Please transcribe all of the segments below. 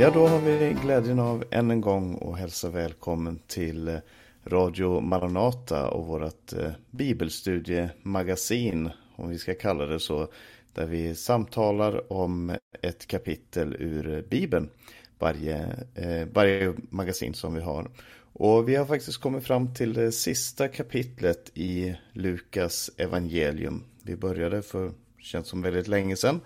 Ja, då har vi glädjen av än en gång att hälsa välkommen till eh, Radio Maranata och vårt eh, bibelstudiemagasin, om vi ska kalla det så, där vi samtalar om ett kapitel ur Bibeln, varje, eh, varje magasin som vi har. Och vi har faktiskt kommit fram till det sista kapitlet i Lukas evangelium. Vi började för, känns som väldigt länge sedan.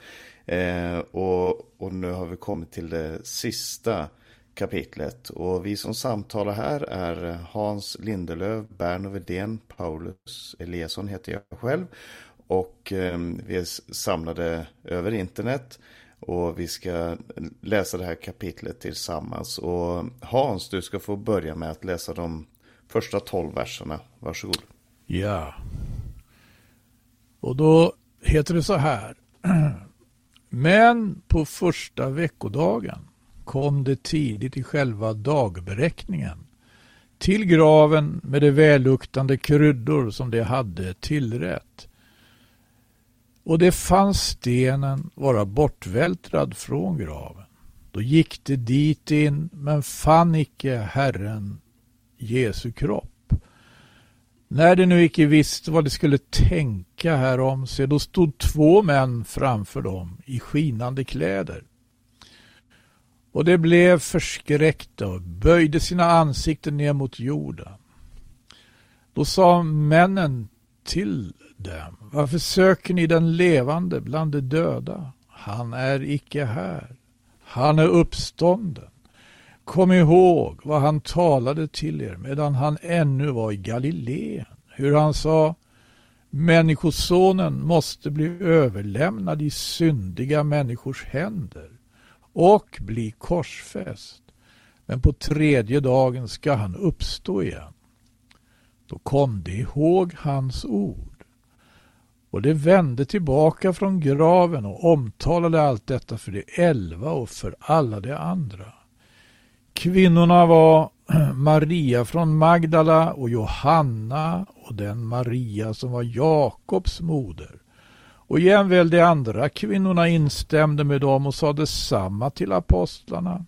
Eh, och, och nu har vi kommit till det sista kapitlet. Och vi som samtalar här är Hans Lindelöf, Berno Vedén, Paulus Eliasson heter jag själv. Och eh, vi är samlade över internet. Och vi ska läsa det här kapitlet tillsammans. Och Hans, du ska få börja med att läsa de första tolv verserna. Varsågod. Ja. Och då heter det så här. Men på första veckodagen kom det tidigt i själva dagberäkningen till graven med de välluktande kryddor som de hade tillrätt. Och det fanns stenen vara bortvältrad från graven. Då gick de dit in men fann icke Herren Jesu kropp. När de nu icke visste vad de skulle tänka härom, se då stod två män framför dem i skinande kläder. Och de blev förskräckta och böjde sina ansikten ner mot jorden. Då sa männen till dem, varför söker ni den levande bland de döda? Han är icke här. Han är uppstånden. Kom ihåg vad han talade till er medan han ännu var i Galileen. Hur han sa Människosonen måste bli överlämnad i syndiga människors händer och bli korsfäst. Men på tredje dagen ska han uppstå igen. Då kom de ihåg hans ord. Och de vände tillbaka från graven och omtalade allt detta för de elva och för alla de andra. Kvinnorna var Maria från Magdala och Johanna och den Maria som var Jakobs moder. Och jämväl de andra kvinnorna instämde med dem och sade detsamma till apostlarna.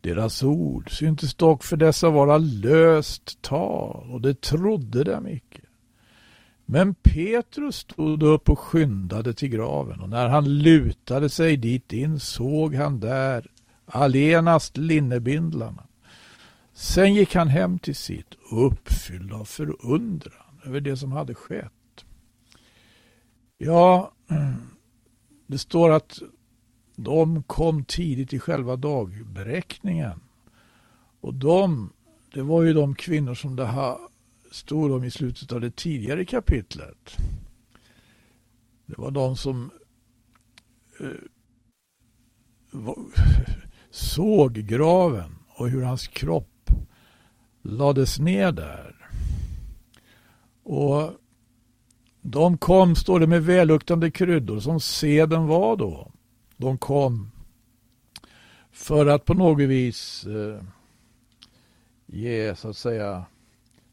Deras ord syntes dock för dessa vara löst tal och det trodde dem icke. Men Petrus stod upp och skyndade till graven och när han lutade sig dit in såg han där allenast linnebindlarna. Sen gick han hem till sitt uppfylld av förundran över det som hade skett. Ja, det står att de kom tidigt i själva dagberäkningen. Och de, det var ju de kvinnor som det här stod om i slutet av det tidigare kapitlet. Det var de som eh, var, såg graven och hur hans kropp lades ner där. Och de kom, står det, med välluktande kryddor som seden var då. De kom för att på något vis eh, ge, så att säga,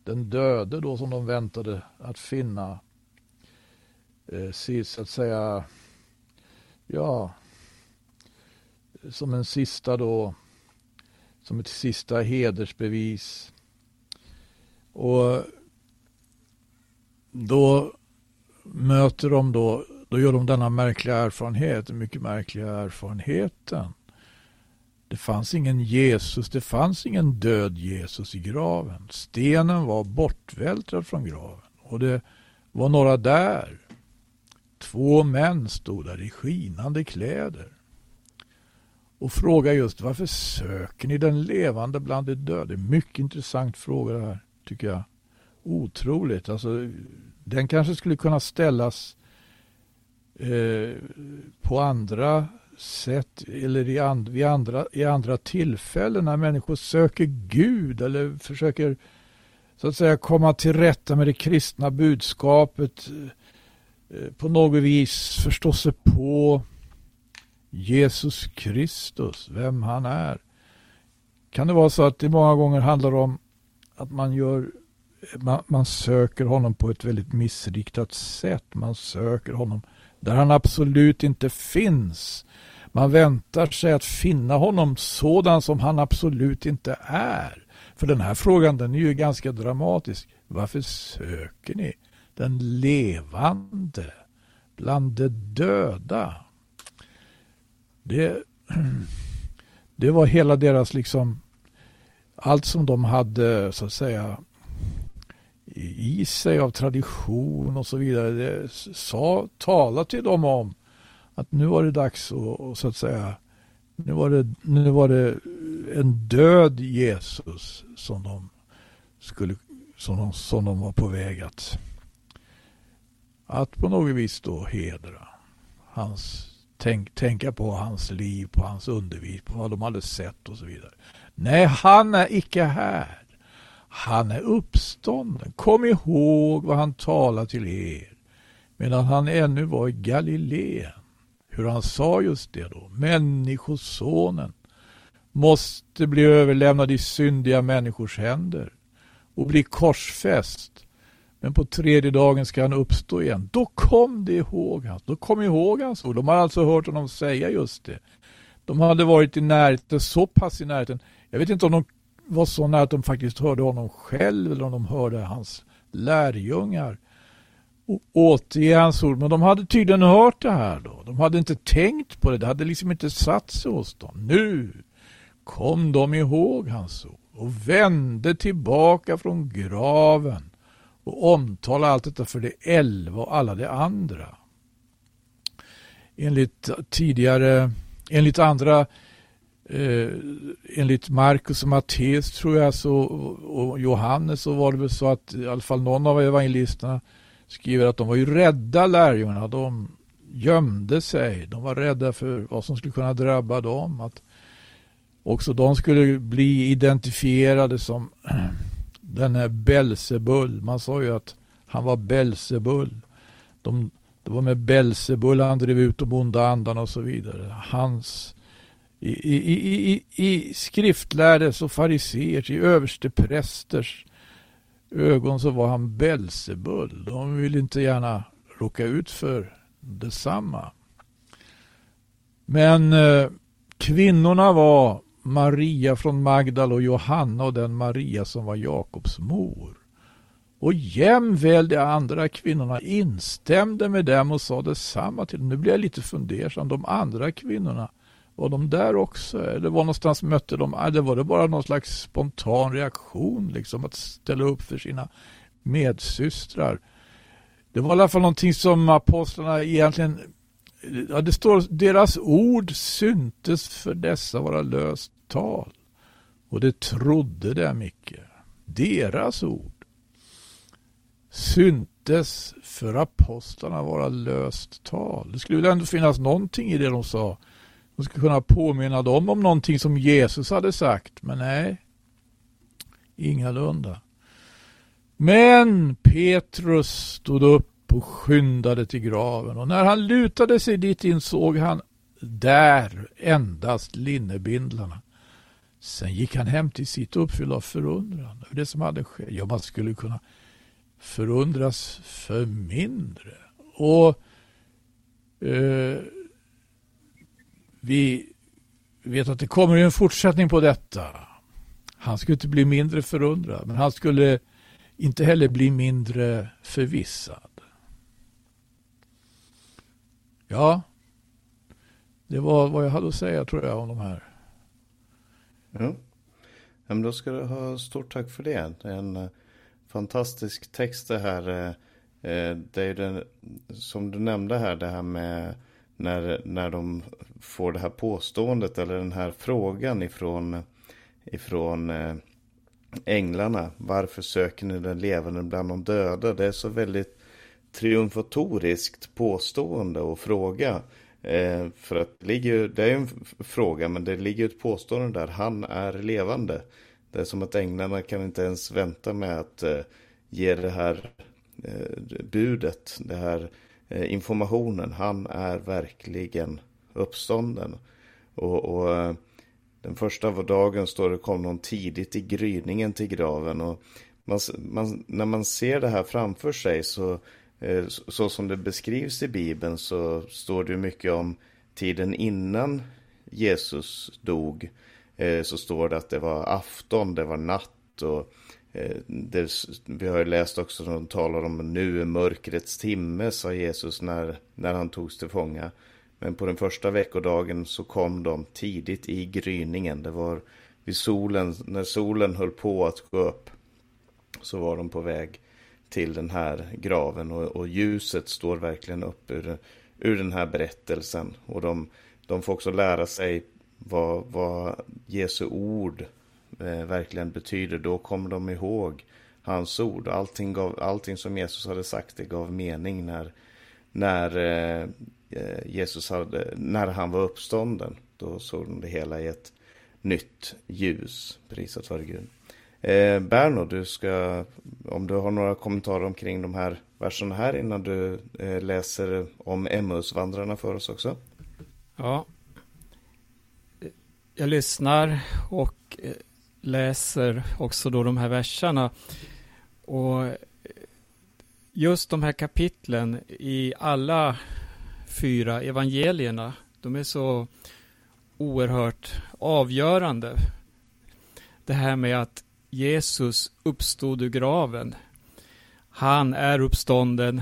den döde då som de väntade att finna eh, så att säga, ja, som en sista då, som ett sista hedersbevis. Och då möter de då, då gör de denna märkliga erfarenhet, den mycket märkliga erfarenheten. Det fanns ingen Jesus, det fanns ingen död Jesus i graven. Stenen var bortvältrad från graven och det var några där. Två män stod där i skinande kläder och frågar just varför söker ni den levande bland de döda? Mycket intressant fråga det här, tycker jag. Otroligt. Alltså, den kanske skulle kunna ställas eh, på andra sätt eller i, and, vid andra, i andra tillfällen när människor söker Gud eller försöker så att säga komma till rätta med det kristna budskapet eh, på något vis förstå sig på Jesus Kristus, vem han är. Kan det vara så att det många gånger handlar om att man gör man, man, söker honom på ett väldigt missriktat sätt. Man söker honom där han absolut inte finns. Man väntar sig att finna honom sådan som han absolut inte är. För den här frågan den är ju ganska dramatisk. Varför söker ni den levande bland de döda? Det, det var hela deras liksom allt som de hade så att säga i sig av tradition och så vidare. Det sa, tala till dem om att nu var det dags att, så att säga nu var, det, nu var det en död Jesus som de, skulle, som de, som de var på väg att, att på något vis då hedra. Hans, tänk, tänka på hans liv, på hans undervisning, på vad de hade sett och så vidare. Nej, han är icke här. Han är uppstånden. Kom ihåg vad han talade till er medan han ännu var i Galileen. Hur han sa just det då. Människosonen måste bli överlämnad i syndiga människors händer och bli korsfäst. Men på tredje dagen ska han uppstå igen. Då kom det ihåg hans. Då kom ihåg hans ord. De har alltså hört honom säga just det. De hade varit i närheten, så pass i närheten. Jag vet inte om de var så nära att de faktiskt hörde honom själv eller om de hörde hans lärjungar återge hans ord. Men de hade tydligen hört det här då. De hade inte tänkt på det. Det hade liksom inte satt sig hos dem. Nu kom de ihåg hans ord och vände tillbaka från graven och omtalade allt detta för de elva och alla de andra. Enligt tidigare, enligt andra eh, enligt Markus och Matteus tror jag så, och Johannes så var det väl så att i alla fall någon av evangelisterna skriver att de var ju rädda lärjungarna. De gömde sig. De var rädda för vad som skulle kunna drabba dem. Att också de skulle bli identifierade som den här Belsebull. Man sa ju att han var Belsebull. De, det var med Belsebull han drev ut de onda andarna och så vidare. Hans i, i, i, i skriftlärdes och fariseers, i översteprästers ögon så var han Belzebul. De ville inte gärna råka ut för detsamma. Men eh, kvinnorna var Maria från Magdal och Johanna och den Maria som var Jakobs mor. Och jämväl de andra kvinnorna instämde med dem och sa detsamma till dem. Nu blir jag lite fundersam. De andra kvinnorna, var de där också? Eller var någonstans mötte de? Ah, Eller var det bara någon slags spontan reaktion liksom att ställa upp för sina medsystrar? Det var i alla fall någonting som apostlarna egentligen Ja, det står deras ord syntes för dessa vara löst tal. Och det trodde det mycket. Deras ord syntes för apostlarna vara löst tal. Det skulle väl ändå finnas någonting i det de sa som skulle kunna påminna dem om någonting som Jesus hade sagt. Men nej, ingalunda. Men Petrus stod upp och skyndade till graven och när han lutade sig dit insåg han där endast linnebindlarna. Sen gick han hem till sitt uppfyllda av förundran över det som hade skett. Ja, man skulle kunna förundras för mindre. Och eh, vi vet att det kommer en fortsättning på detta. Han skulle inte bli mindre förundrad, men han skulle inte heller bli mindre förvissad. Ja, det var vad jag hade att säga tror jag om de här. Ja, men då ska du ha stort tack för det. Det är en eh, fantastisk text det här. Eh, eh, det är den, som du nämnde här, det här med när, när de får det här påståendet eller den här frågan ifrån, ifrån eh, änglarna. Varför söker ni den levande bland de döda? Det är så väldigt triumfatoriskt påstående och fråga. Eh, för att det, ligger, det är en fråga men det ligger ett påstående där. Han är levande. Det är som att änglarna kan inte ens vänta med att eh, ge det här eh, budet. Det här Eh, Eh, informationen. Han är verkligen uppstånden. Och, och eh, den första dagen står det kom någon tidigt i gryningen till graven. Och man, man, när man ser det här framför sig så, eh, så som det beskrivs i Bibeln så står det mycket om tiden innan Jesus dog så står det att det var afton, det var natt och Eh, vi har ju läst också som de talar om nu är mörkrets timme, sa Jesus när, när han togs till fånga. Men på den första veckodagen så kom de tidigt i gryningen. Det var vid solen, när solen höll på att gå upp så var de på väg till den här graven och, och ljuset står verkligen upp ur, ur den här berättelsen. Och de, de får också lära sig vad, vad Jesu ord eh, verkligen betyder. Då kommer de ihåg hans ord. Allting, gav, allting som Jesus hade sagt det gav mening när, när eh, eh, Jesus hade, när han var uppstånden. Då såg de det hela i ett nytt ljus. Prisat vare Gud. Eh, Berno, du ska, om du har några kommentarer omkring de här verserna här innan du eh, läser om Emmausvandrarna för oss också. Ja, jag lyssnar och eh, läser också då de här verserna. Och just de här kapitlen i alla fyra evangelierna, de är så oerhört avgörande. Det här med att Jesus uppstod ur graven. Han är uppstånden.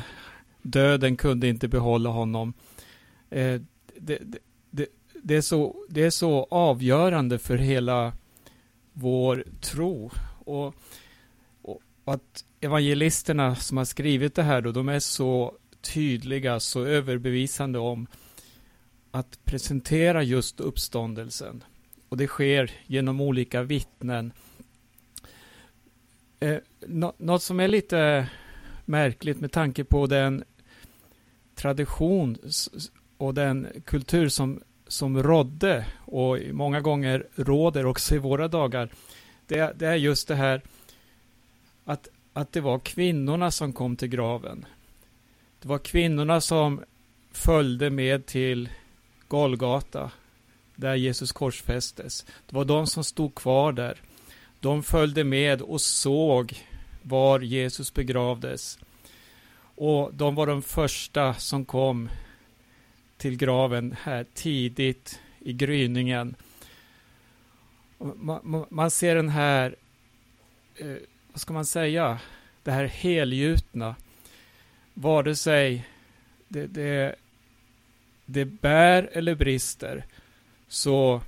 Döden kunde inte behålla honom. Eh, det, det, det, är så, det är så avgörande för hela vår tro. Och, och, att evangelisterna som har skrivit det här då, de är så tydliga, så överbevisande om att presentera just uppståndelsen. Och det sker genom olika vittnen. Eh, något som är lite märkligt med tanke på den tradition och den kultur som, som rådde och många gånger råder också i våra dagar. Det, det är just det här att, att det var kvinnorna som kom till graven. Det var kvinnorna som följde med till Golgata, där Jesus korsfästes. Det var de som stod kvar där. De följde med och såg var Jesus begravdes. Och de var de första som kom till graven här tidigt i gryningen. Man, man ser den här, eh, vad ska man säga, det här helgjutna. Vare sig det, det, det bär eller brister så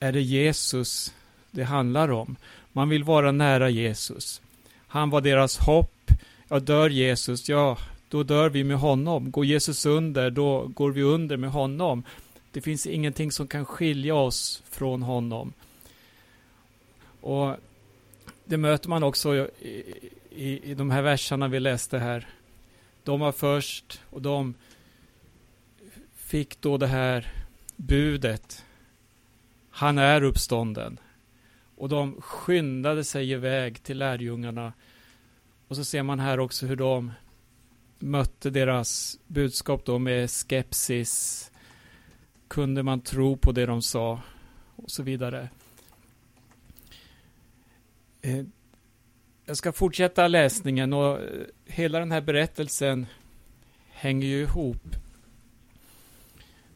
är det Jesus det handlar om. Man vill vara nära Jesus. Han var deras hopp. Ja, dör Jesus, ja, då dör vi med honom. Går Jesus under, då går vi under med honom. Det finns ingenting som kan skilja oss från honom. Och det möter man också i, i, i de här verserna vi läste här. De var först och de fick då det här budet. Han är uppstånden. Och de skyndade sig iväg till lärjungarna. Och så ser man här också hur de mötte deras budskap då med skepsis. Kunde man tro på det de sa? Och så vidare. Eh, jag ska fortsätta läsningen och eh, hela den här berättelsen hänger ju ihop.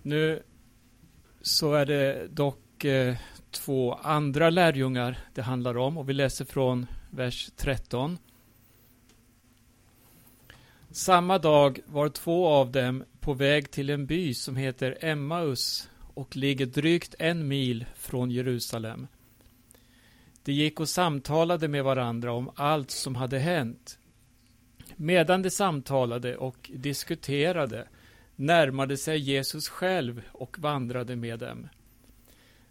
Nu så är det dock eh, två andra lärjungar det handlar om och vi läser från vers 13. Samma dag var två av dem på väg till en by som heter Emmaus och ligger drygt en mil från Jerusalem. De gick och samtalade med varandra om allt som hade hänt. Medan de samtalade och diskuterade närmade sig Jesus själv och vandrade med dem.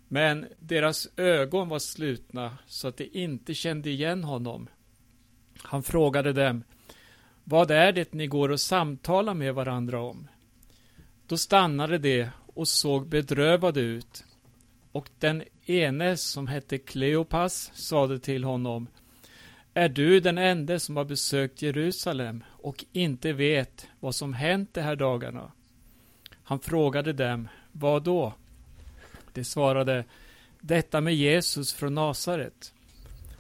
Men deras ögon var slutna så att de inte kände igen honom. Han frågade dem, vad är det ni går och samtalar med varandra om? Då stannade de och såg bedrövade ut. Och den ene som hette Kleopas sade till honom, är du den enda som har besökt Jerusalem och inte vet vad som hänt de här dagarna? Han frågade dem, vad då? De svarade, detta med Jesus från Nasaret.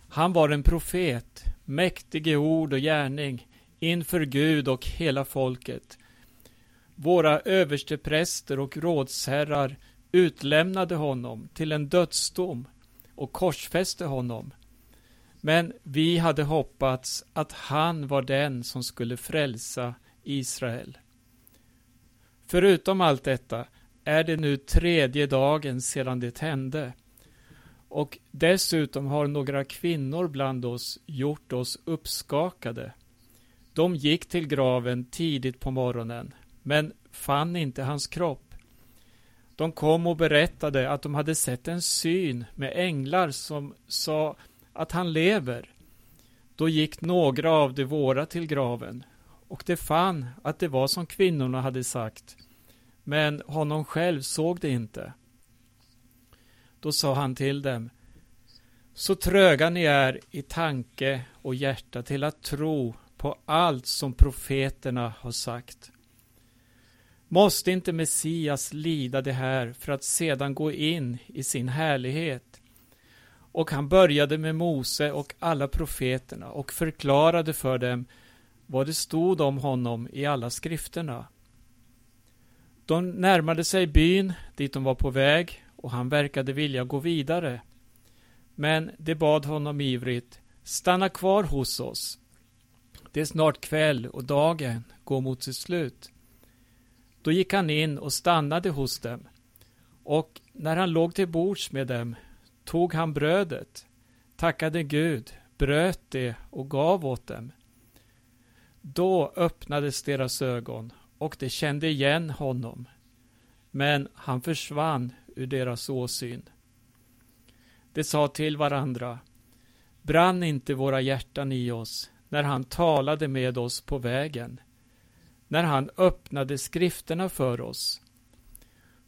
Han var en profet, mäktig i ord och gärning, inför Gud och hela folket. våra överstepräster och rådsherrar utlämnade honom till en dödsdom och korsfäste honom. Men vi hade hoppats att han var den som skulle frälsa Israel. Förutom allt detta är det nu tredje dagen sedan det hände. Och dessutom har några kvinnor bland oss gjort oss uppskakade. De gick till graven tidigt på morgonen, men fann inte hans kropp. De kom och berättade att de hade sett en syn med änglar som sa att han lever. Då gick några av de våra till graven, och de fann att det var som kvinnorna hade sagt, men honom själv såg det inte. Då sa han till dem, så tröga ni är i tanke och hjärta till att tro på allt som profeterna har sagt. Måste inte Messias lida det här för att sedan gå in i sin härlighet? Och han började med Mose och alla profeterna och förklarade för dem vad det stod om honom i alla skrifterna. De närmade sig byn dit de var på väg och han verkade vilja gå vidare. Men de bad honom ivrigt, stanna kvar hos oss. Det är snart kväll och dagen går mot sitt slut. Då gick han in och stannade hos dem. Och när han låg till bords med dem tog han brödet, tackade Gud, bröt det och gav åt dem. Då öppnades deras ögon och de kände igen honom. Men han försvann ur deras åsyn. De sa till varandra, brann inte våra hjärtan i oss när han talade med oss på vägen, när han öppnade skrifterna för oss.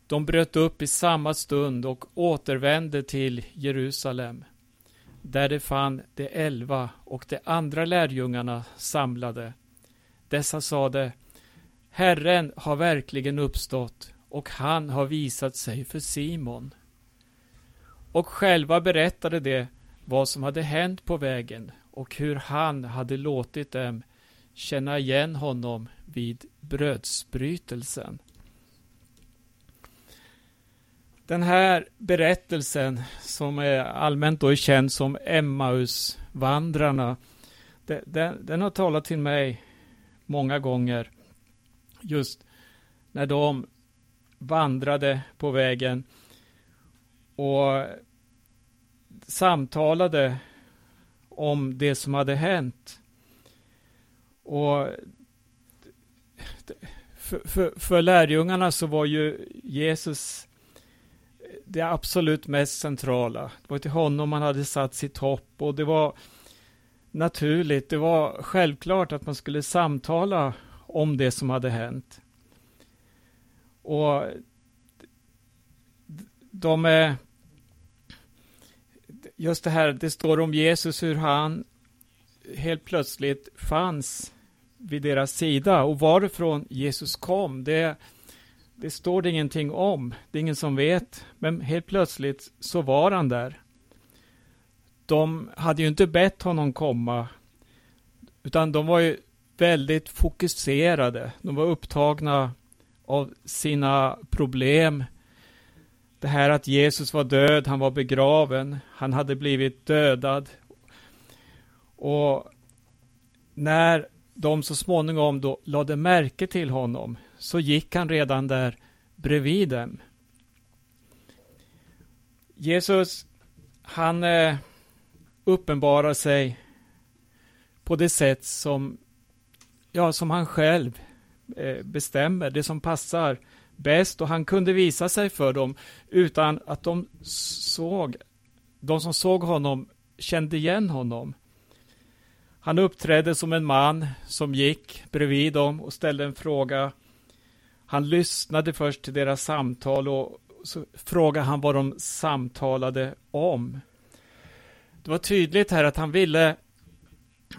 De bröt upp i samma stund och återvände till Jerusalem, där de fann de elva och de andra lärjungarna samlade. Dessa sade, Herren har verkligen uppstått och han har visat sig för Simon. Och själva berättade de vad som hade hänt på vägen och hur han hade låtit dem känna igen honom vid brödsbrytelsen. Den här berättelsen som är allmänt då är känd som Emmausvandrarna den, den har talat till mig många gånger just när de vandrade på vägen och samtalade om det som hade hänt. Och för, för, för lärjungarna så var ju Jesus det absolut mest centrala. Det var till honom man hade satt sitt hopp och det var naturligt, det var självklart att man skulle samtala om det som hade hänt. Och de är just det här, det står om Jesus hur han helt plötsligt fanns vid deras sida och varifrån Jesus kom, det, det står det ingenting om. Det är ingen som vet, men helt plötsligt så var han där. De hade ju inte bett honom komma, utan de var ju väldigt fokuserade. De var upptagna av sina problem, det här att Jesus var död, han var begraven, han hade blivit dödad. Och när de så småningom då lade märke till honom så gick han redan där bredvid dem. Jesus, han eh, uppenbarar sig på det sätt som, ja, som han själv eh, bestämmer, det som passar bäst och han kunde visa sig för dem utan att de såg, de som såg honom kände igen honom. Han uppträdde som en man som gick bredvid dem och ställde en fråga. Han lyssnade först till deras samtal och så frågade han vad de samtalade om. Det var tydligt här att han ville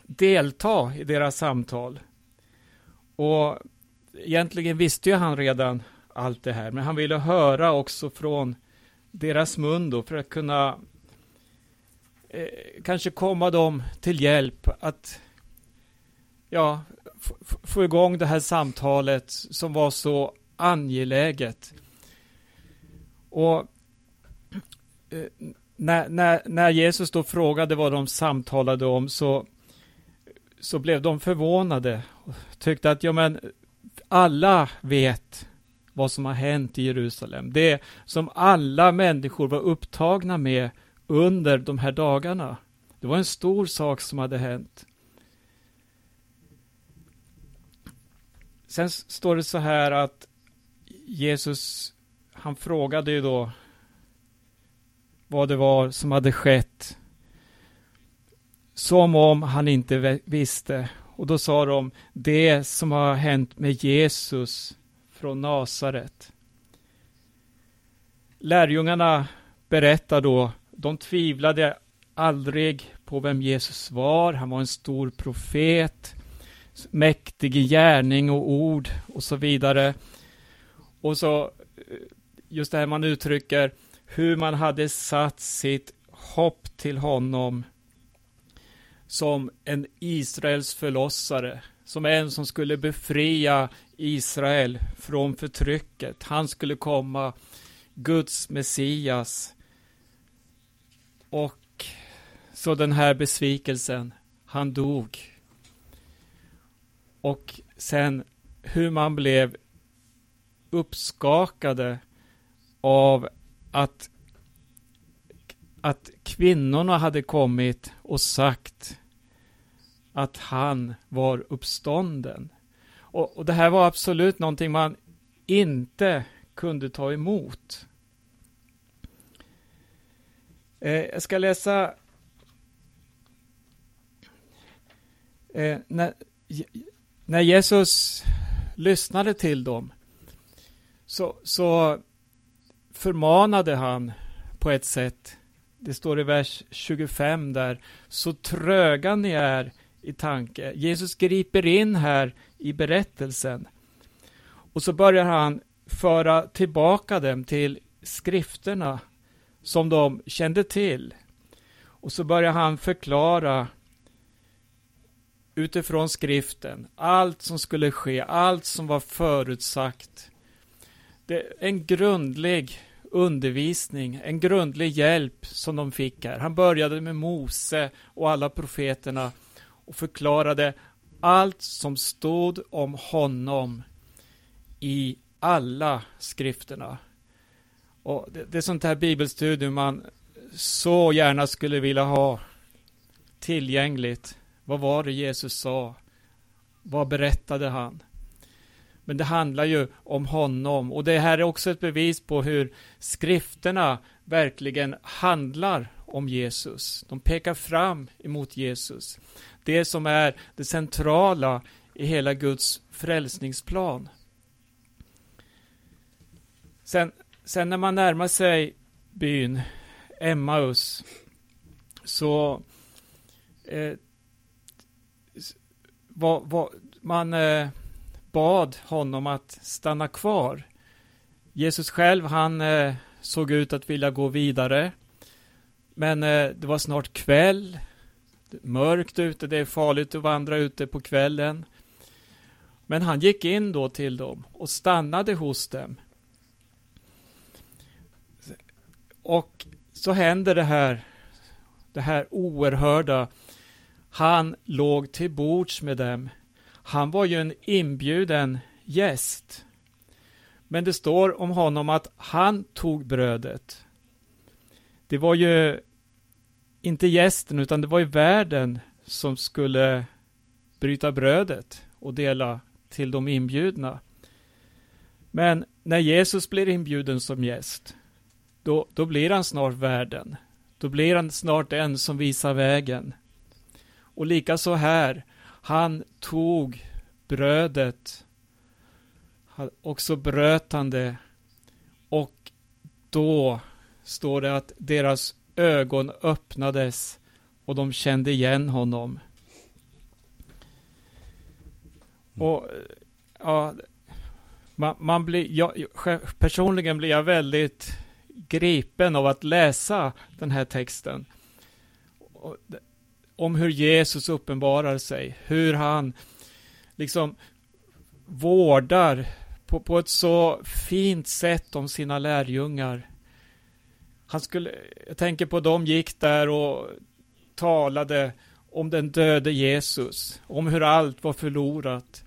delta i deras samtal. Och egentligen visste ju han redan allt det här. Men han ville höra också från deras mun då för att kunna eh, kanske komma dem till hjälp att ja, få igång det här samtalet som var så angeläget. Och eh, när, när, när Jesus då frågade vad de samtalade om så, så blev de förvånade och tyckte att ja, men alla vet vad som har hänt i Jerusalem. Det som alla människor var upptagna med under de här dagarna. Det var en stor sak som hade hänt. Sen står det så här att Jesus, han frågade ju då vad det var som hade skett. Som om han inte visste. Och då sa de, det som har hänt med Jesus från Nasaret. Lärjungarna berättar då, de tvivlade aldrig på vem Jesus var. Han var en stor profet, mäktig i gärning och ord och så vidare. Och så eh, just det här man uttrycker hur man hade satt sitt hopp till honom som en Israels förlossare, som en som skulle befria Israel från förtrycket. Han skulle komma, Guds Messias. Och så den här besvikelsen, han dog. Och sen hur man blev uppskakade av att, att kvinnorna hade kommit och sagt att han var uppstånden. Och, och det här var absolut någonting man inte kunde ta emot. Eh, jag ska läsa eh, när, när Jesus lyssnade till dem så, så förmanade han på ett sätt. Det står i vers 25 där, så tröga ni är i tanke. Jesus griper in här i berättelsen. Och så börjar han föra tillbaka dem till skrifterna som de kände till. Och så börjar han förklara utifrån skriften allt som skulle ske, allt som var förutsagt. Det är en grundlig undervisning, en grundlig hjälp som de fick här. Han började med Mose och alla profeterna och förklarade allt som stod om honom i alla skrifterna. Och det, det är sånt här bibelstudium man så gärna skulle vilja ha tillgängligt. Vad var det Jesus sa? Vad berättade han? Men det handlar ju om honom och det här är också ett bevis på hur skrifterna verkligen handlar om Jesus. De pekar fram emot Jesus. Det som är det centrala i hela Guds frälsningsplan. Sen, sen när man närmar sig byn Emmaus så eh, va, va, man eh, bad honom att stanna kvar. Jesus själv, han eh, såg ut att vilja gå vidare. Men eh, det var snart kväll. Mörkt ute, det är farligt att vandra ute på kvällen. Men han gick in då till dem och stannade hos dem. Och så händer det här, det här oerhörda. Han låg till bords med dem. Han var ju en inbjuden gäst. Men det står om honom att han tog brödet. Det var ju inte gästen, utan det var ju värden som skulle bryta brödet och dela till de inbjudna. Men när Jesus blir inbjuden som gäst, då, då blir han snart värden. Då blir han snart den som visar vägen. Och likaså här, han tog brödet och så bröt han det och då står det att deras ögon öppnades och de kände igen honom. Och ja, man, man blir, jag, personligen blir jag väldigt gripen av att läsa den här texten. Om hur Jesus uppenbarar sig, hur han liksom vårdar på, på ett så fint sätt om sina lärjungar. Han skulle, jag tänker på de gick där och talade om den döde Jesus, om hur allt var förlorat.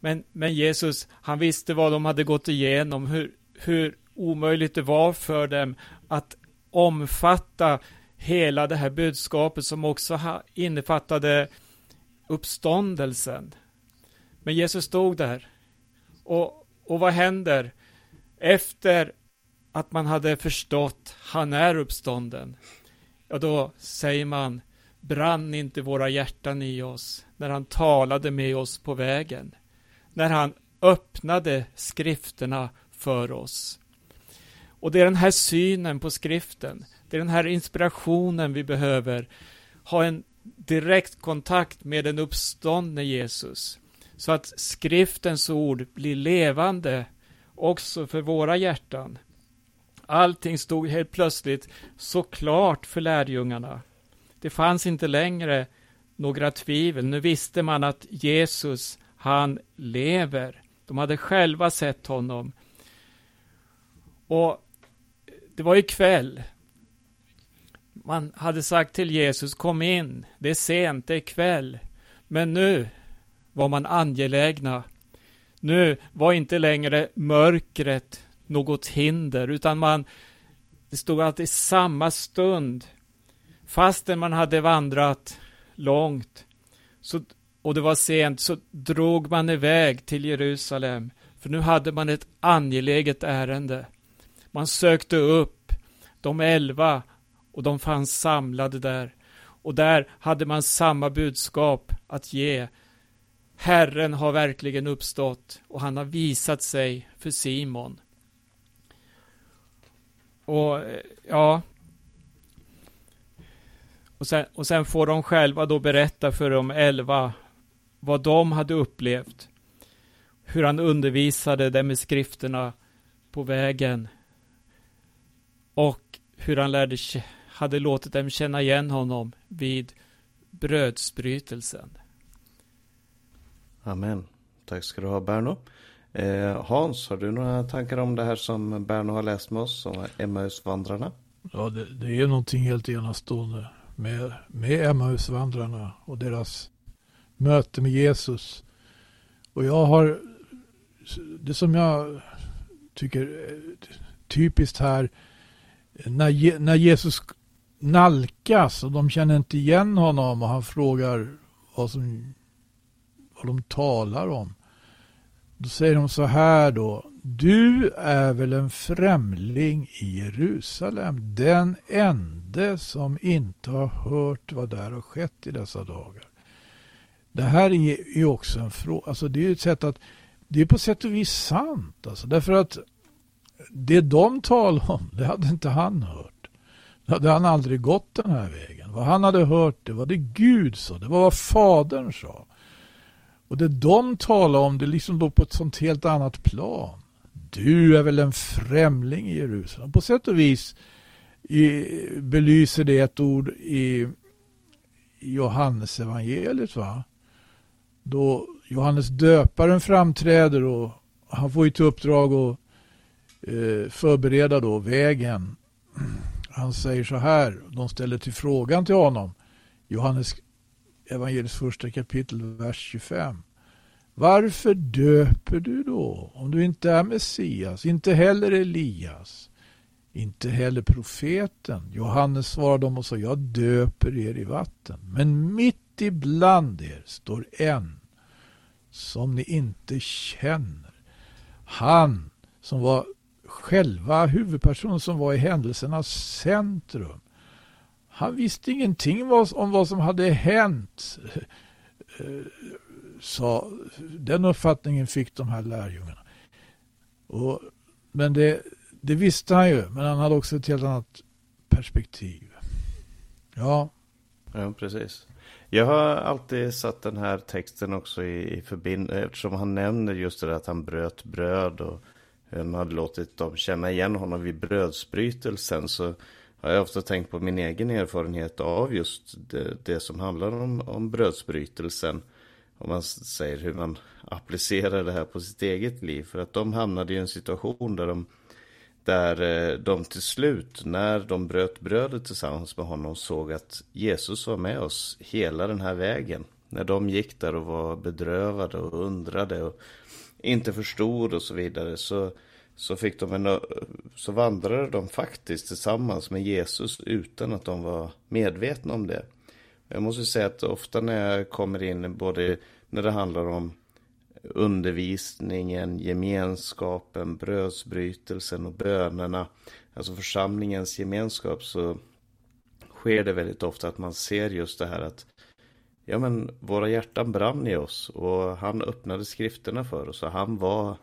Men, men Jesus, han visste vad de hade gått igenom, hur, hur omöjligt det var för dem att omfatta hela det här budskapet som också innefattade uppståndelsen. Men Jesus stod där. Och, och vad händer? Efter att man hade förstått, han är uppstånden. Ja, då säger man, brann inte våra hjärtan i oss när han talade med oss på vägen. När han öppnade skrifterna för oss. Och det är den här synen på skriften, det är den här inspirationen vi behöver. Ha en direkt kontakt med den uppståndne Jesus. Så att skriftens ord blir levande också för våra hjärtan. Allting stod helt plötsligt så klart för lärjungarna. Det fanns inte längre några tvivel. Nu visste man att Jesus, han lever. De hade själva sett honom. Och det var ju kväll. Man hade sagt till Jesus, kom in, det är sent, det är kväll. Men nu var man angelägna. Nu var inte längre mörkret något hinder, utan man, det stod att i samma stund, fastän man hade vandrat långt, så, och det var sent, så drog man iväg till Jerusalem, för nu hade man ett angeläget ärende. Man sökte upp de elva och de fanns samlade där. Och där hade man samma budskap att ge. Herren har verkligen uppstått och han har visat sig för Simon. Och ja. Och sen, och sen får de själva då berätta för de elva vad de hade upplevt. Hur han undervisade dem i skrifterna på vägen och hur han lärde, hade låtit dem känna igen honom vid brödsbrytelsen. Amen. Tack ska du ha Berno. Eh, Hans, har du några tankar om det här som Berno har läst med oss, om Emmausvandrarna? Ja, det, det är någonting helt enastående med, med Emmausvandrarna och deras möte med Jesus. Och jag har, det som jag tycker är typiskt här, när, när Jesus nalkas och de känner inte igen honom och han frågar vad, som, vad de talar om. Då säger de så här då. Du är väl en främling i Jerusalem, den ende som inte har hört vad där har skett i dessa dagar. Det här är ju också en fråga, alltså det är ett sätt att, det är på sätt och vis sant alltså, därför att det de talar om, det hade inte han hört. Det hade han aldrig gått den här vägen. Vad han hade hört, det var det Gud sa, det var vad Fadern sa. Och det de talar om, det liksom låg på ett sånt helt annat plan. Du är väl en främling i Jerusalem. På sätt och vis i, belyser det ett ord i, i Johannes evangeliet va? Då Johannes döparen framträder och han får ju till uppdrag att eh, förbereda då vägen. Han säger så här, de ställer till frågan till honom, Johannes evangeliets första kapitel, vers 25. Varför döper du då, om du inte är Messias, inte heller Elias, inte heller profeten? Johannes svarade dem och sa, jag döper er i vatten, men mitt ibland er står en som ni inte känner. Han som var själva huvudpersonen som var i händelsernas centrum. Han visste ingenting om vad som hade hänt. Eh, så den uppfattningen fick de här lärjungarna. Och, men det, det visste han ju, men han hade också ett helt annat perspektiv. Ja. Ja, precis. Jag har alltid satt den här texten också i, i förbindelse, eftersom han nämner just det där att han bröt bröd och eh, han hade låtit dem känna igen honom vid brödsbrytelsen så har jag ofta tänkt på min egen erfarenhet av just det, det som handlar om, om brödsbrytelsen. om man säger hur man applicerar det här på sitt eget liv. För att de hamnade i en situation där de, där eh, de till slut, när de bröt brödet tillsammans med honom, såg att Jesus var med oss hela den här vägen. När de gick där och var bedrövade och undrade och inte förstod och så vidare så, så, fick de en, så vandrade de faktiskt tillsammans med Jesus utan att de var medvetna om det. Jag måste säga att ofta när jag kommer in, både när det handlar om undervisningen, gemenskapen, brödsbrytelsen och bönerna, alltså församlingens gemenskap, så sker det väldigt ofta att man ser just det här att ja men våra hjärtan brann i oss och han öppnade skrifterna för oss och han var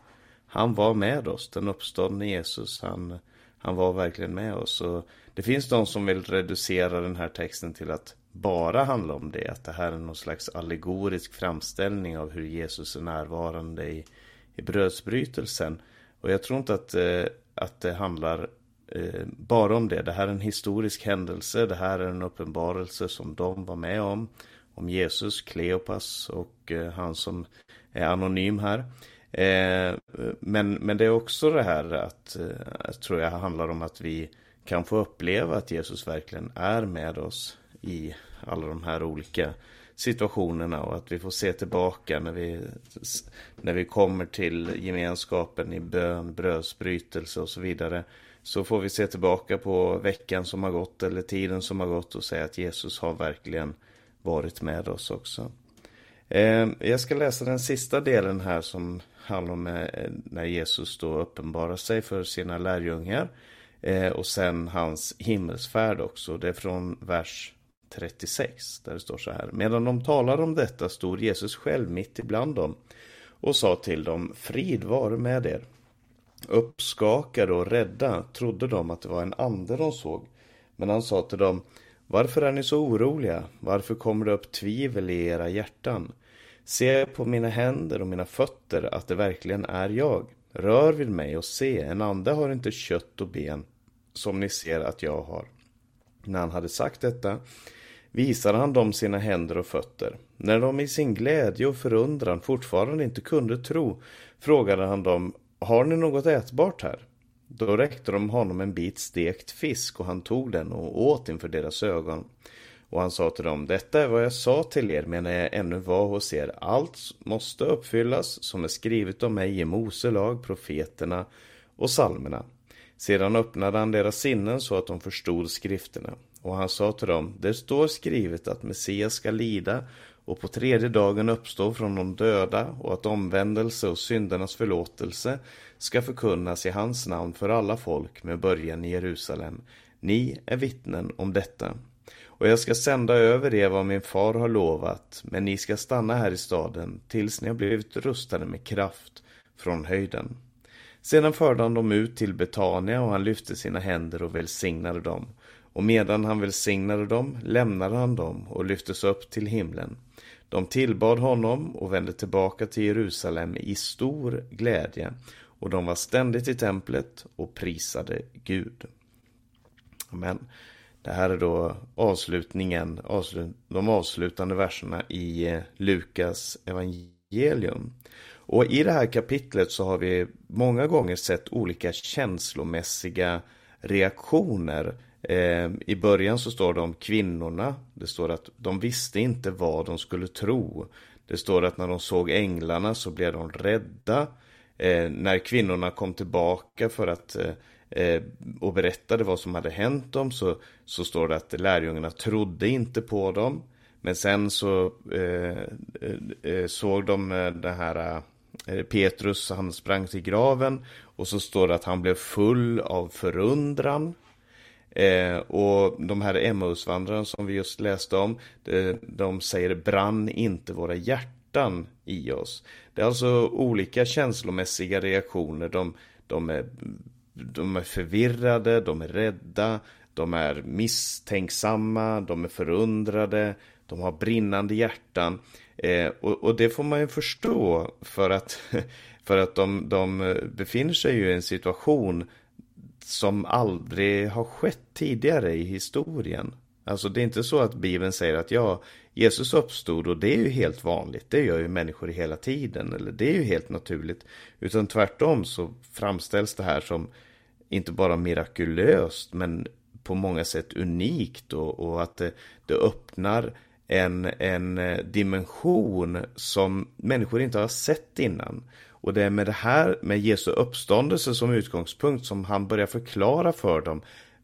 han var med oss, den uppståndne Jesus, han, han var verkligen med oss. Och det finns de som vill reducera den här texten till att bara handla om det. Att det här är någon slags allegorisk framställning av hur Jesus är närvarande i, i brödsbrytelsen. Och jag tror inte att, eh, att det handlar eh, bara om det. Det här är en historisk händelse. Det här är en uppenbarelse som de var med om. Om Jesus, Kleopas och eh, han som är anonym här. Eh, men, men det är också det här eh, att, tror jag handlar om att vi kan få uppleva att Jesus verkligen är med oss i alla de här olika situationerna och att vi får se tillbaka när vi, när vi kommer till gemenskapen i bön, brödsbrytelse och så vidare. Så får vi se tillbaka på veckan som har gått eller tiden som har gått och säga att Jesus har verkligen varit med oss också. Eh, jag ska läsa den sista delen här som handlar om när Jesus då uppenbarar sig för sina lärjungar. Eh, och sen hans himmelsfärd också. Det är från vers 36 där det står så här. Medan de talade om detta stod Jesus själv mitt ibland dem och sa till dem Frid vare med er. Uppskakade och rädda trodde de att det var en ande de såg. Men han sa till dem Varför är ni så oroliga? Varför kommer det upp tvivel i era hjärtan? Se på mina händer och mina fötter att det verkligen är jag. Rör vid mig och se, en ande har inte kött och ben som ni ser att jag har. När han hade sagt detta visade han dem sina händer och fötter. När de i sin glädje och förundran fortfarande inte kunde tro frågade han dem Har ni något ätbart här? Då räckte de honom en bit stekt fisk och han tog den och åt inför deras ögon. Och han sa till dem, detta är vad jag sa till er medan jag ännu var hos er. Allt måste uppfyllas som är skrivet om mig i Mose lag, profeterna och salmerna. Sedan öppnade han deras sinnen så att de förstod skrifterna. Och han sa till dem, det står skrivet att Messias ska lida och på tredje dagen uppstå från de döda och att omvändelse och syndernas förlåtelse ska förkunnas i hans namn för alla folk med början i Jerusalem. Ni är vittnen om detta. Och jag ska sända över er vad min far har lovat, men ni ska stanna här i staden tills ni har blivit rustade med kraft från höjden. Sedan förde han dem ut till Betania och han lyfte sina händer och välsignade dem. Och medan han välsignade dem lämnade han dem och lyftes upp till himlen. De tillbad honom och vände tillbaka till Jerusalem i stor glädje och de var ständigt i templet och prisade Gud. Amen. Det här är då avslutningen, de avslutande verserna i eh, Lukas evangelium. Och i det här kapitlet så har vi många gånger sett olika känslomässiga reaktioner. Eh, I början så står det om kvinnorna. Det står att de visste inte vad de skulle tro. Det står att när de såg änglarna så blev de rädda. Eh, när kvinnorna kom tillbaka för att eh, Eh, och berättade vad som hade hänt dem så, så står det att lärjungarna trodde inte på dem. Men sen så eh, eh, såg de den det här eh, Petrus, han sprang till graven och så står det att han blev full av förundran. Eh, och de här Emmausvandrarna som vi just läste om, de, de säger brann inte våra hjärtan i oss. Det är alltså olika känslomässiga reaktioner. De, de är de är förvirrade, de är rädda, de är misstänksamma, de är förundrade, de har brinnande hjärtan. Eh, och, och, det får man ju förstå för att, för att de, de befinner sig ju i en situation som aldrig har skett tidigare i historien. Alltså det är inte så att Bibeln säger att ja, Jesus uppstod och det är ju helt vanligt. Det gör ju människor hela tiden. Eller det är ju helt naturligt. Utan tvärtom så framställs det här som inte bara mirakulöst men på många sätt unikt och, och att det, det öppnar en, en eh, dimension som människor inte har sett innan. Och det är med det här, med Jesu uppståndelse som utgångspunkt som han börjar förklara för dem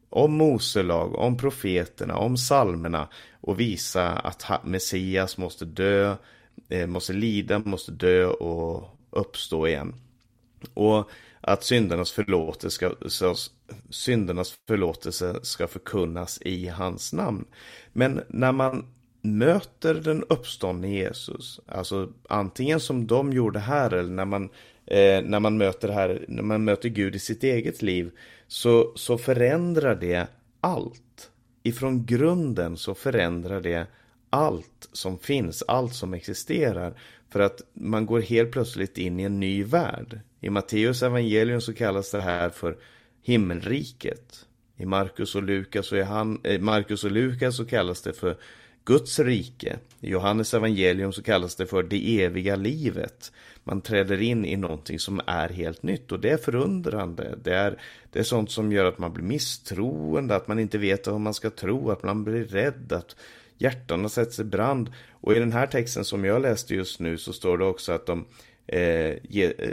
om Mose lag, om profeterna, om salmerna och visa att Messias måste dö, eh, måste lida, måste dö och uppstå igen. Och att syndernas förlåtelse ska, syndernas förlåtelse ska förkunnas i hans namn. Men när man möter den uppståndne Jesus, alltså antingen som de gjorde här eller när man, eh, när man möter här, när man möter Gud i sitt eget liv, så, så förändrar det allt. Ifrån grunden så förändrar det allt som finns, allt som existerar. För att man går helt plötsligt in i en ny värld. I Matteus evangelium så kallas det här för himmelriket. I Markus och Lukas och, i han, eh, och Lukas så kallas det för Guds rike. I Johannes evangelium så kallas det för det eviga livet. Man träder in i någonting som är helt nytt och det är förundrande. Det är, det är sånt som gör att man blir misstroende, att man inte vet vad man ska tro, att man blir rädd, att hjärtan sätts i brand. Och i den här texten som jag läste just nu så står det också att de, eh, ge, eh,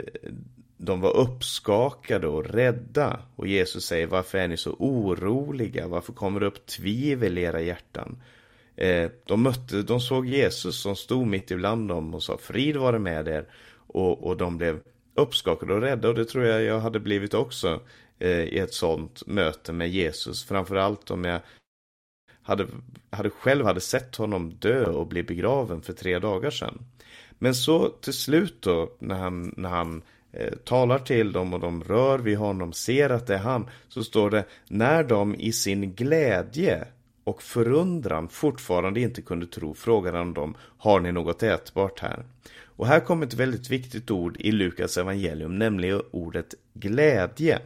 de var uppskakade och rädda. Och Jesus säger, varför är ni så oroliga? Varför kommer det upp tvivel i era hjärtan? Eh, de, mötte, de såg Jesus som stod mitt ibland dem och sa frid vare med er. Och, och de blev uppskakade och rädda och det tror jag jag hade blivit också eh, i ett sånt möte med Jesus. Framförallt om jag hade, hade själv hade sett honom dö och bli begraven för tre dagar sedan. Men så till slut då när han, när han eh, talar till dem och de rör vid honom, ser att det är han, så står det när de i sin glädje och förundran fortfarande inte kunde tro frågade han dem, har ni något ätbart här? Och här kommer ett väldigt viktigt ord i Lukas evangelium, nämligen ordet glädje.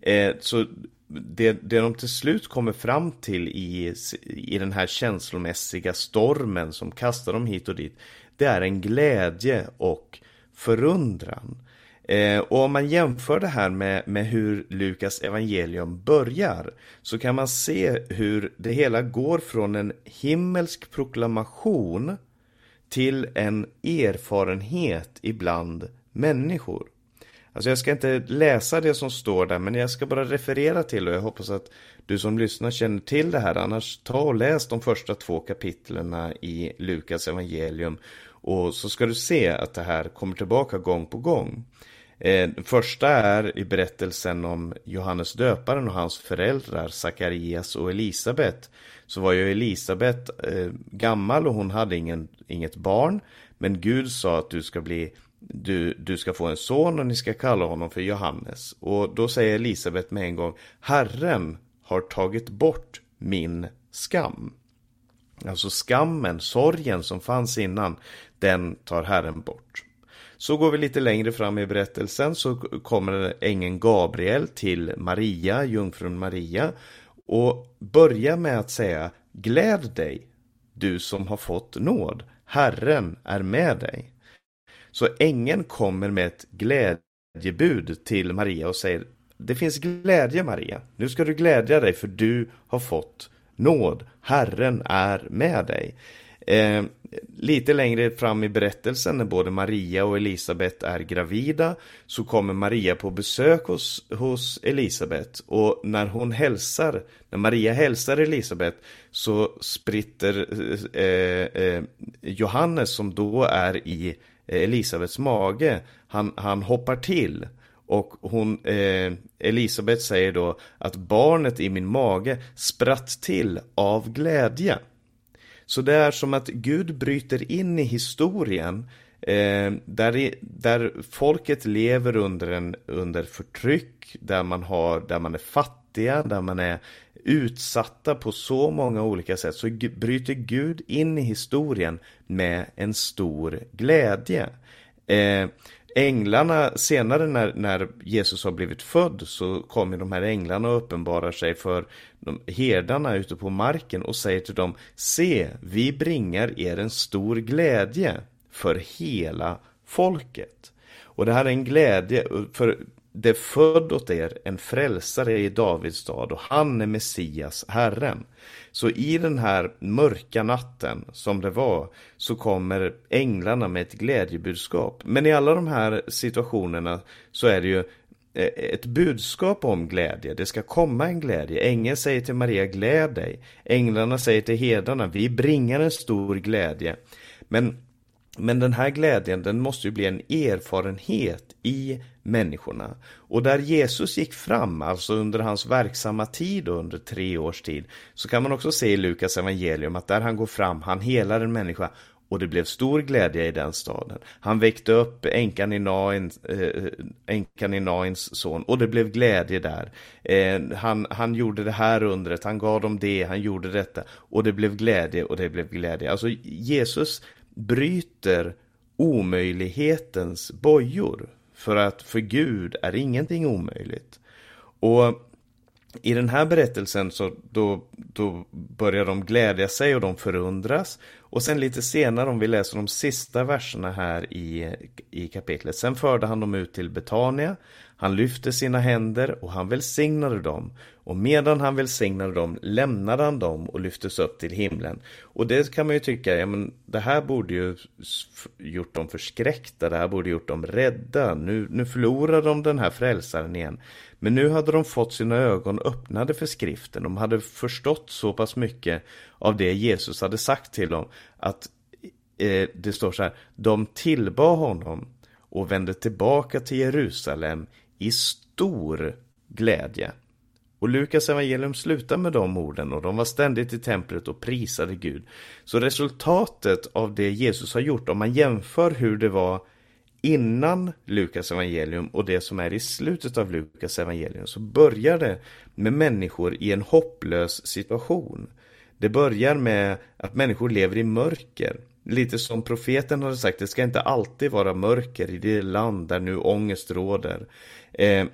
Eh, så det, det de till slut kommer fram till i, i den här känslomässiga stormen som kastar dem hit och dit, det är en glädje och förundran. Eh, och om man jämför det här med, med hur Lukas evangelium börjar så kan man se hur det hela går från en himmelsk proklamation till en erfarenhet ibland människor. Alltså jag ska inte läsa det som står där men jag ska bara referera till och jag hoppas att du som lyssnar känner till det här. Annars ta och läs de första två kapitlen i Lukas evangelium och så ska du se att det här kommer tillbaka gång på gång. Eh, första är i berättelsen om Johannes döparen och hans föräldrar Sakarias och Elisabet. Så var ju Elisabet eh, gammal och hon hade ingen, inget barn. Men Gud sa att du ska bli du, du ska få en son och ni ska kalla honom för Johannes. Och då säger Elisabet med en gång Herren har tagit bort min skam. Alltså skammen, sorgen som fanns innan, den tar Herren bort. Så går vi lite längre fram i berättelsen så kommer ängeln Gabriel till Maria, jungfrun Maria och börjar med att säga Gläd dig, du som har fått nåd. Herren är med dig. Så ängeln kommer med ett glädjebud till Maria och säger Det finns glädje Maria. Nu ska du glädja dig för du har fått nåd. Herren är med dig. Eh, lite längre fram i berättelsen när både Maria och Elisabet är gravida så kommer Maria på besök hos, hos Elisabet och när hon hälsar, när Maria hälsar Elisabet så spritter eh, eh, Johannes som då är i Elisabets mage, han, han hoppar till och hon, eh, Elisabet säger då att barnet i min mage spratt till av glädje. Så det är som att Gud bryter in i historien eh, där, där folket lever under, en, under förtryck, där man, har, där man är fattiga, där man är utsatta på så många olika sätt så bryter Gud in i historien med en stor glädje. Eh, änglarna, senare när, när Jesus har blivit född så kommer de här änglarna och uppenbarar sig för de herdarna ute på marken och säger till dem Se, vi bringar er en stor glädje för hela folket. Och det här är en glädje, för det är född åt er en frälsare i Davids stad och han är Messias, Herren. Så i den här mörka natten som det var så kommer änglarna med ett glädjebudskap. Men i alla de här situationerna så är det ju eh, ett budskap om glädje. Det ska komma en glädje. Ängeln säger till Maria, gläd dig. Änglarna säger till herdarna, vi bringar en stor glädje. Men men den här glädjen den måste ju bli en erfarenhet i människorna. Och där Jesus gick fram, alltså under hans verksamma tid under tre års tid, så kan man också se i Lukas evangelium att där han går fram, han helar en människa och det blev stor glädje i den staden. Han väckte upp änkan i, Nain, äh, i Nains son och det blev glädje där. Eh, han, han gjorde det här undret, han gav dem det, han gjorde detta och det blev glädje och det blev glädje. Alltså Jesus bryter omöjlighetens bojor. För att för Gud är ingenting omöjligt. Och i den här berättelsen så då, då börjar de glädja sig och de förundras. Och sen lite senare om vi läser de sista verserna här i, i kapitlet. Sen förde han dem ut till Betania. Han lyfte sina händer och han välsignade dem. Och medan han välsignade dem lämnade han dem och lyftes upp till himlen. Och det kan man ju tycka, ja men det här borde ju gjort dem förskräckta, det här borde gjort dem rädda. Nu, nu förlorar de den här frälsaren igen. Men nu hade de fått sina ögon öppnade för skriften. De hade förstått så pass mycket av det Jesus hade sagt till dem att eh, det står så här, de tillbad honom och vände tillbaka till Jerusalem i stor glädje. Och Lukas evangelium slutar med de orden och de var ständigt i templet och prisade Gud. Så resultatet av det Jesus har gjort, om man jämför hur det var innan Lukas evangelium och det som är i slutet av Lukas evangelium så börjar det med människor i en hopplös situation. Det börjar med att människor lever i mörker. Lite som profeten hade sagt, det ska inte alltid vara mörker i det land där nu ångest råder. Eh,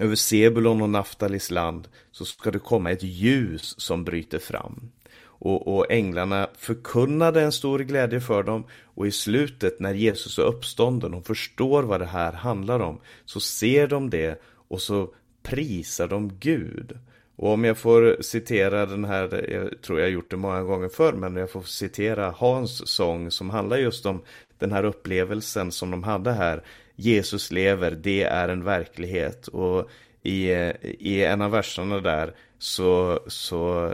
över Sebulon och Naftalis land så ska det komma ett ljus som bryter fram. Och, och änglarna förkunnade en stor glädje för dem och i slutet när Jesus är uppstånden och förstår vad det här handlar om så ser de det och så prisar de Gud. Och om jag får citera den här, jag tror jag gjort det många gånger förr, men jag får citera Hans sång som handlar just om den här upplevelsen som de hade här. Jesus lever, det är en verklighet. Och i, i en av verserna där så, så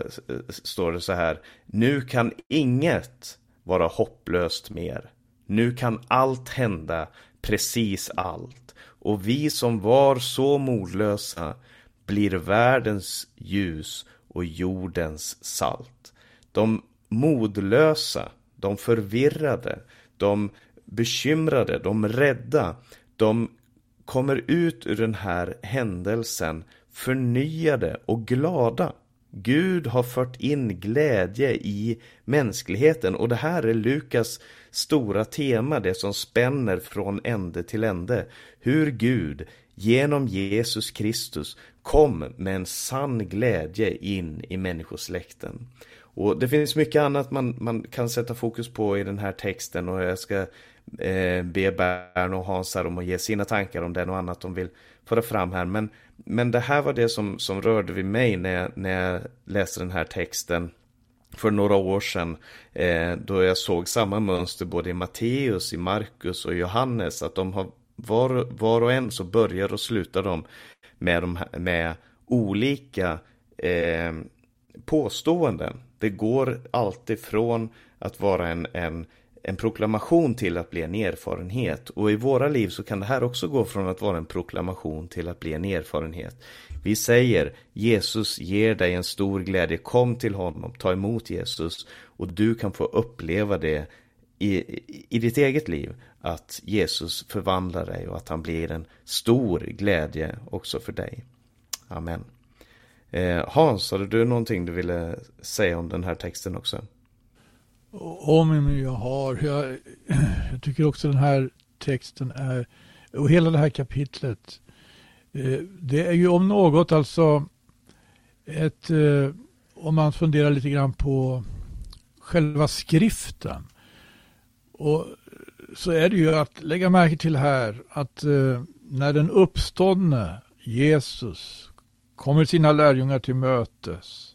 står det så här. Nu kan inget vara hopplöst mer. Nu kan allt hända, precis allt. Och vi som var så modlösa blir världens ljus och jordens salt. De modlösa, de förvirrade, de bekymrade, de rädda, de kommer ut ur den här händelsen förnyade och glada. Gud har fört in glädje i mänskligheten och det här är Lukas stora tema, det som spänner från ände till ände. Hur Gud genom Jesus Kristus kom med en sann glädje in i människosläkten. Och det finns mycket annat man, man kan sätta fokus på i den här texten och jag ska eh, be Bern och Hans om att ge sina tankar om den och annat de vill föra fram här. Men, men det här var det som, som rörde vid mig när jag, när jag läste den här texten för några år sedan eh, då jag såg samma mönster både i Matteus, i Markus och Johannes att de har var, var och en så börjar och slutar de med, de, med olika eh, påståenden. Det går alltid från att vara en, en, en proklamation till att bli en erfarenhet. Och i våra liv så kan det här också gå från att vara en proklamation till att bli en erfarenhet. Vi säger Jesus ger dig en stor glädje, kom till honom, ta emot Jesus och du kan få uppleva det i, i ditt eget liv att Jesus förvandlar dig och att han blir en stor glädje också för dig. Amen. Eh, Hans, hade du någonting du ville säga om den här texten också? Om jag har. Jag, jag tycker också den här texten är, och hela det här kapitlet, eh, det är ju om något alltså ett, eh, om man funderar lite grann på själva skriften. Och så är det ju att lägga märke till här att eh, när den uppståndne Jesus kommer sina lärjungar till mötes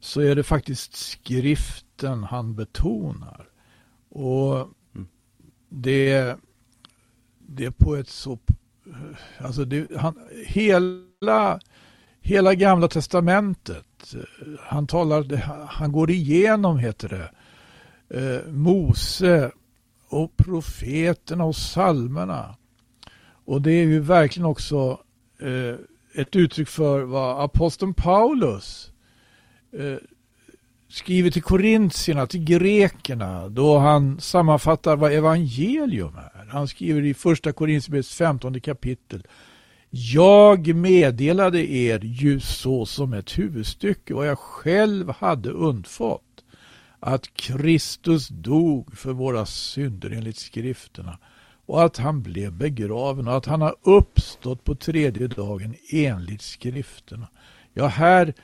så är det faktiskt skriften han betonar. Och mm. det, det är på ett så... Alltså det, han, hela, hela gamla testamentet, han talar, han går igenom, heter det, eh, Mose och profeterna och salmerna. Och det är ju verkligen också eh, ett uttryck för vad aposteln Paulus eh, skriver till korintierna, till grekerna, då han sammanfattar vad evangelium är. Han skriver i första Korintierbrevets 15 kapitel. Jag meddelade er ju så som ett huvudstycke vad jag själv hade undfått att Kristus dog för våra synder enligt skrifterna och att han blev begraven och att han har uppstått på tredje dagen enligt skrifterna. Ja, här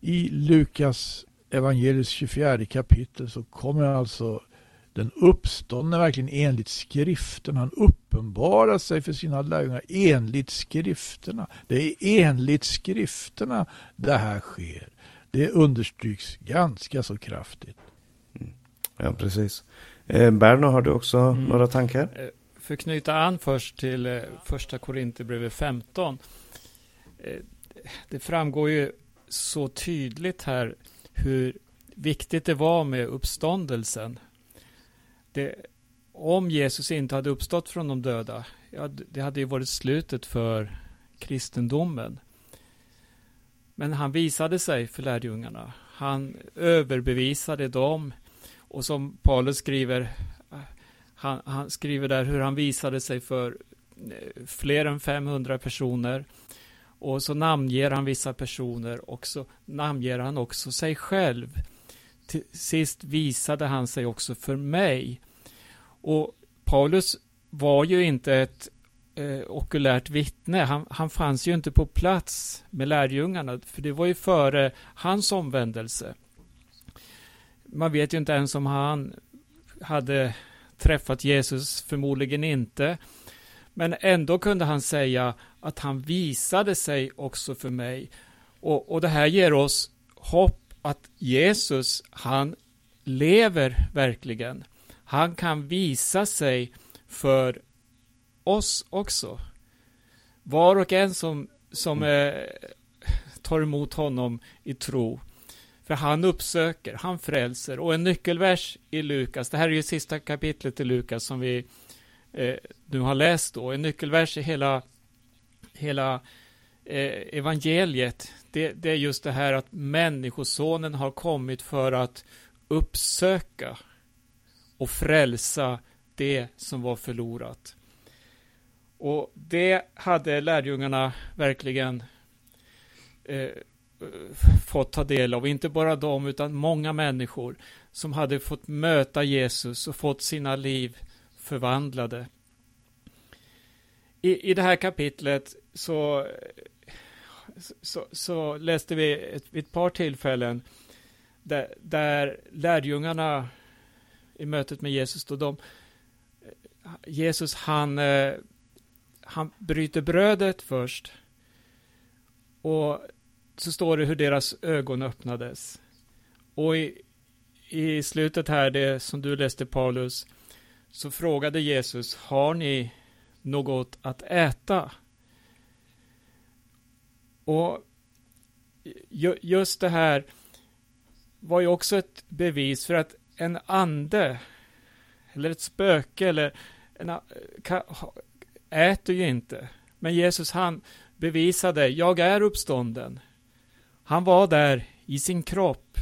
i Lukas evangeliets 24 kapitel så kommer alltså den uppståndne verkligen enligt skrifterna. Han uppenbarar sig för sina lärjungar enligt skrifterna. Det är enligt skrifterna det här sker. Det understryks ganska så kraftigt. Mm. Ja, precis. Eh, Berno, har du också mm. några tankar? Eh, för att knyta an först till eh, första Korinthierbrevet 15. Eh, det framgår ju så tydligt här hur viktigt det var med uppståndelsen. Det, om Jesus inte hade uppstått från de döda, ja, det hade ju varit slutet för kristendomen. Men han visade sig för lärjungarna. Han överbevisade dem. Och som Paulus skriver, han, han, skriver där hur han visade sig för eh, fler än 500 personer. Och så namnger han vissa personer och så namnger han också sig själv. Till sist visade han sig också för mig. Och Paulus var ju inte ett eh, okulärt vittne. Han, han fanns ju inte på plats med lärjungarna, för det var ju före hans omvändelse. Man vet ju inte ens om han hade träffat Jesus, förmodligen inte. Men ändå kunde han säga att han visade sig också för mig. Och, och det här ger oss hopp att Jesus, han lever verkligen. Han kan visa sig för oss också. Var och en som, som eh, tar emot honom i tro. För han uppsöker, han frälser. Och en nyckelvers i Lukas, det här är ju sista kapitlet i Lukas som vi eh, nu har läst då. En nyckelvers i hela, hela eh, evangeliet, det, det, är just det här att Människosonen har kommit för att uppsöka och frälsa det som var förlorat. Och det hade lärjungarna verkligen eh, fått ta del av. Inte bara de, utan många människor som hade fått möta Jesus och fått sina liv förvandlade. I, i det här kapitlet så, så, så läste vi ett, ett par tillfällen där, där lärjungarna i mötet med Jesus, då de, Jesus han, eh, han bryter brödet först och så står det hur deras ögon öppnades. Och i, i slutet här, det som du läste Paulus, så frågade Jesus, har ni något att äta? Och just det här var ju också ett bevis för att en ande, eller ett spöke, eller en, äter ju inte. Men Jesus han bevisade, jag är uppstånden. Han var där i sin kropp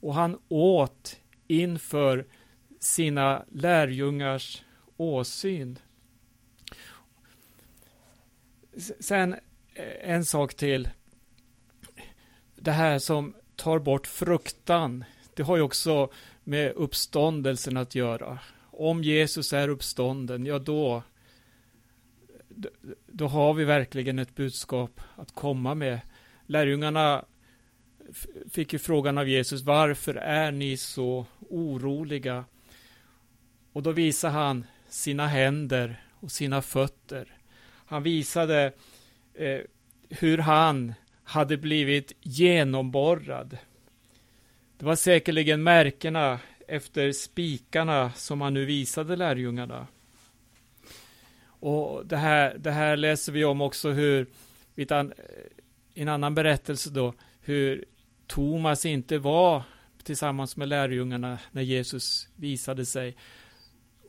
och han åt inför sina lärjungars åsyn. Sen eh, en sak till. Det här som tar bort fruktan. Det har ju också med uppståndelsen att göra. om Jesus är uppstånden, ja då, då har vi verkligen ett budskap att komma med. Lärjungarna fick ju frågan av Jesus, varför är ni så oroliga? Och då visade han sina händer och sina fötter. Han visade eh, hur han hade blivit genomborrad. Det var säkerligen märkena efter spikarna som han nu visade lärjungarna. Och det här, det här läser vi om också hur, i eh, en annan berättelse då, hur Thomas inte var tillsammans med lärjungarna när Jesus visade sig.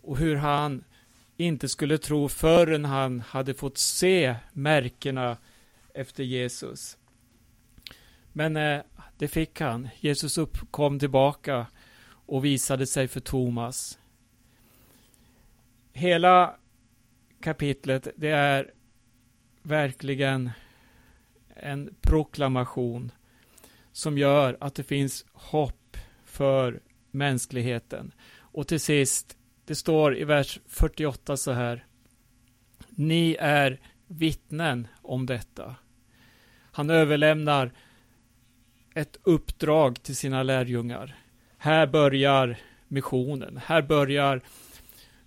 Och hur han inte skulle tro förrän han hade fått se märkena efter Jesus. Men eh, det fick han. Jesus upp, kom tillbaka och visade sig för Thomas. Hela kapitlet, det är verkligen en proklamation som gör att det finns hopp för mänskligheten. Och till sist, det står i vers 48 så här. Ni är vittnen om detta. Han överlämnar ett uppdrag till sina lärjungar. Här börjar missionen. Här börjar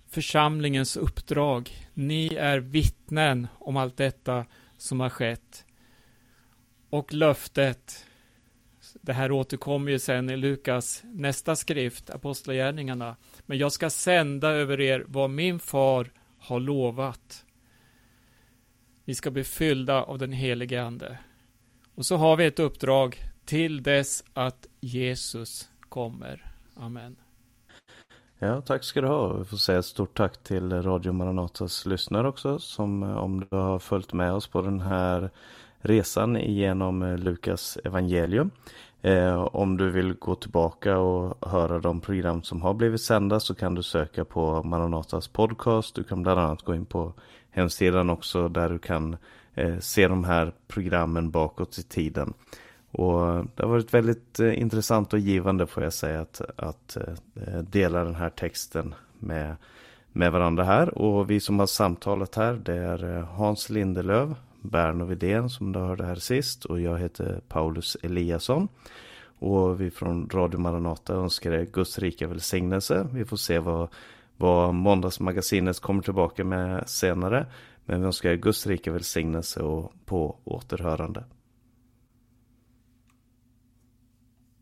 församlingens uppdrag. Ni är vittnen om allt detta som har skett. Och löftet, det här återkommer ju sen i Lukas nästa skrift, Apostlagärningarna. Men jag ska sända över er vad min far har lovat. Vi ska bli fyllda av den helige Ande. Och så har vi ett uppdrag till dess att Jesus kommer. Amen. Ja, tack ska du ha. Vi får säga ett stort tack till Radio Maranatas lyssnare också, som eh, om du har följt med oss på den här resan genom eh, Lukas evangelium. Eh, om du vill gå tillbaka och höra de program som har blivit sända så kan du söka på Maranatas podcast. Du kan bland annat gå in på hemsidan också där du kan eh, se de här programmen bakåt i tiden. Och det har varit väldigt eh, intressant och givande får jag säga att, att eh, dela den här texten med, med varandra här. Och vi som har samtalat här det är eh, Hans Lindelöv, Berno Widén som du hörde här sist och jag heter Paulus Eliasson. Och vi från Radio Maranata önskar er Guds rika välsignelse. Vi får se vad, vad måndagsmagasinet kommer tillbaka med senare. Men vi önskar er Guds rika välsignelse och på återhörande.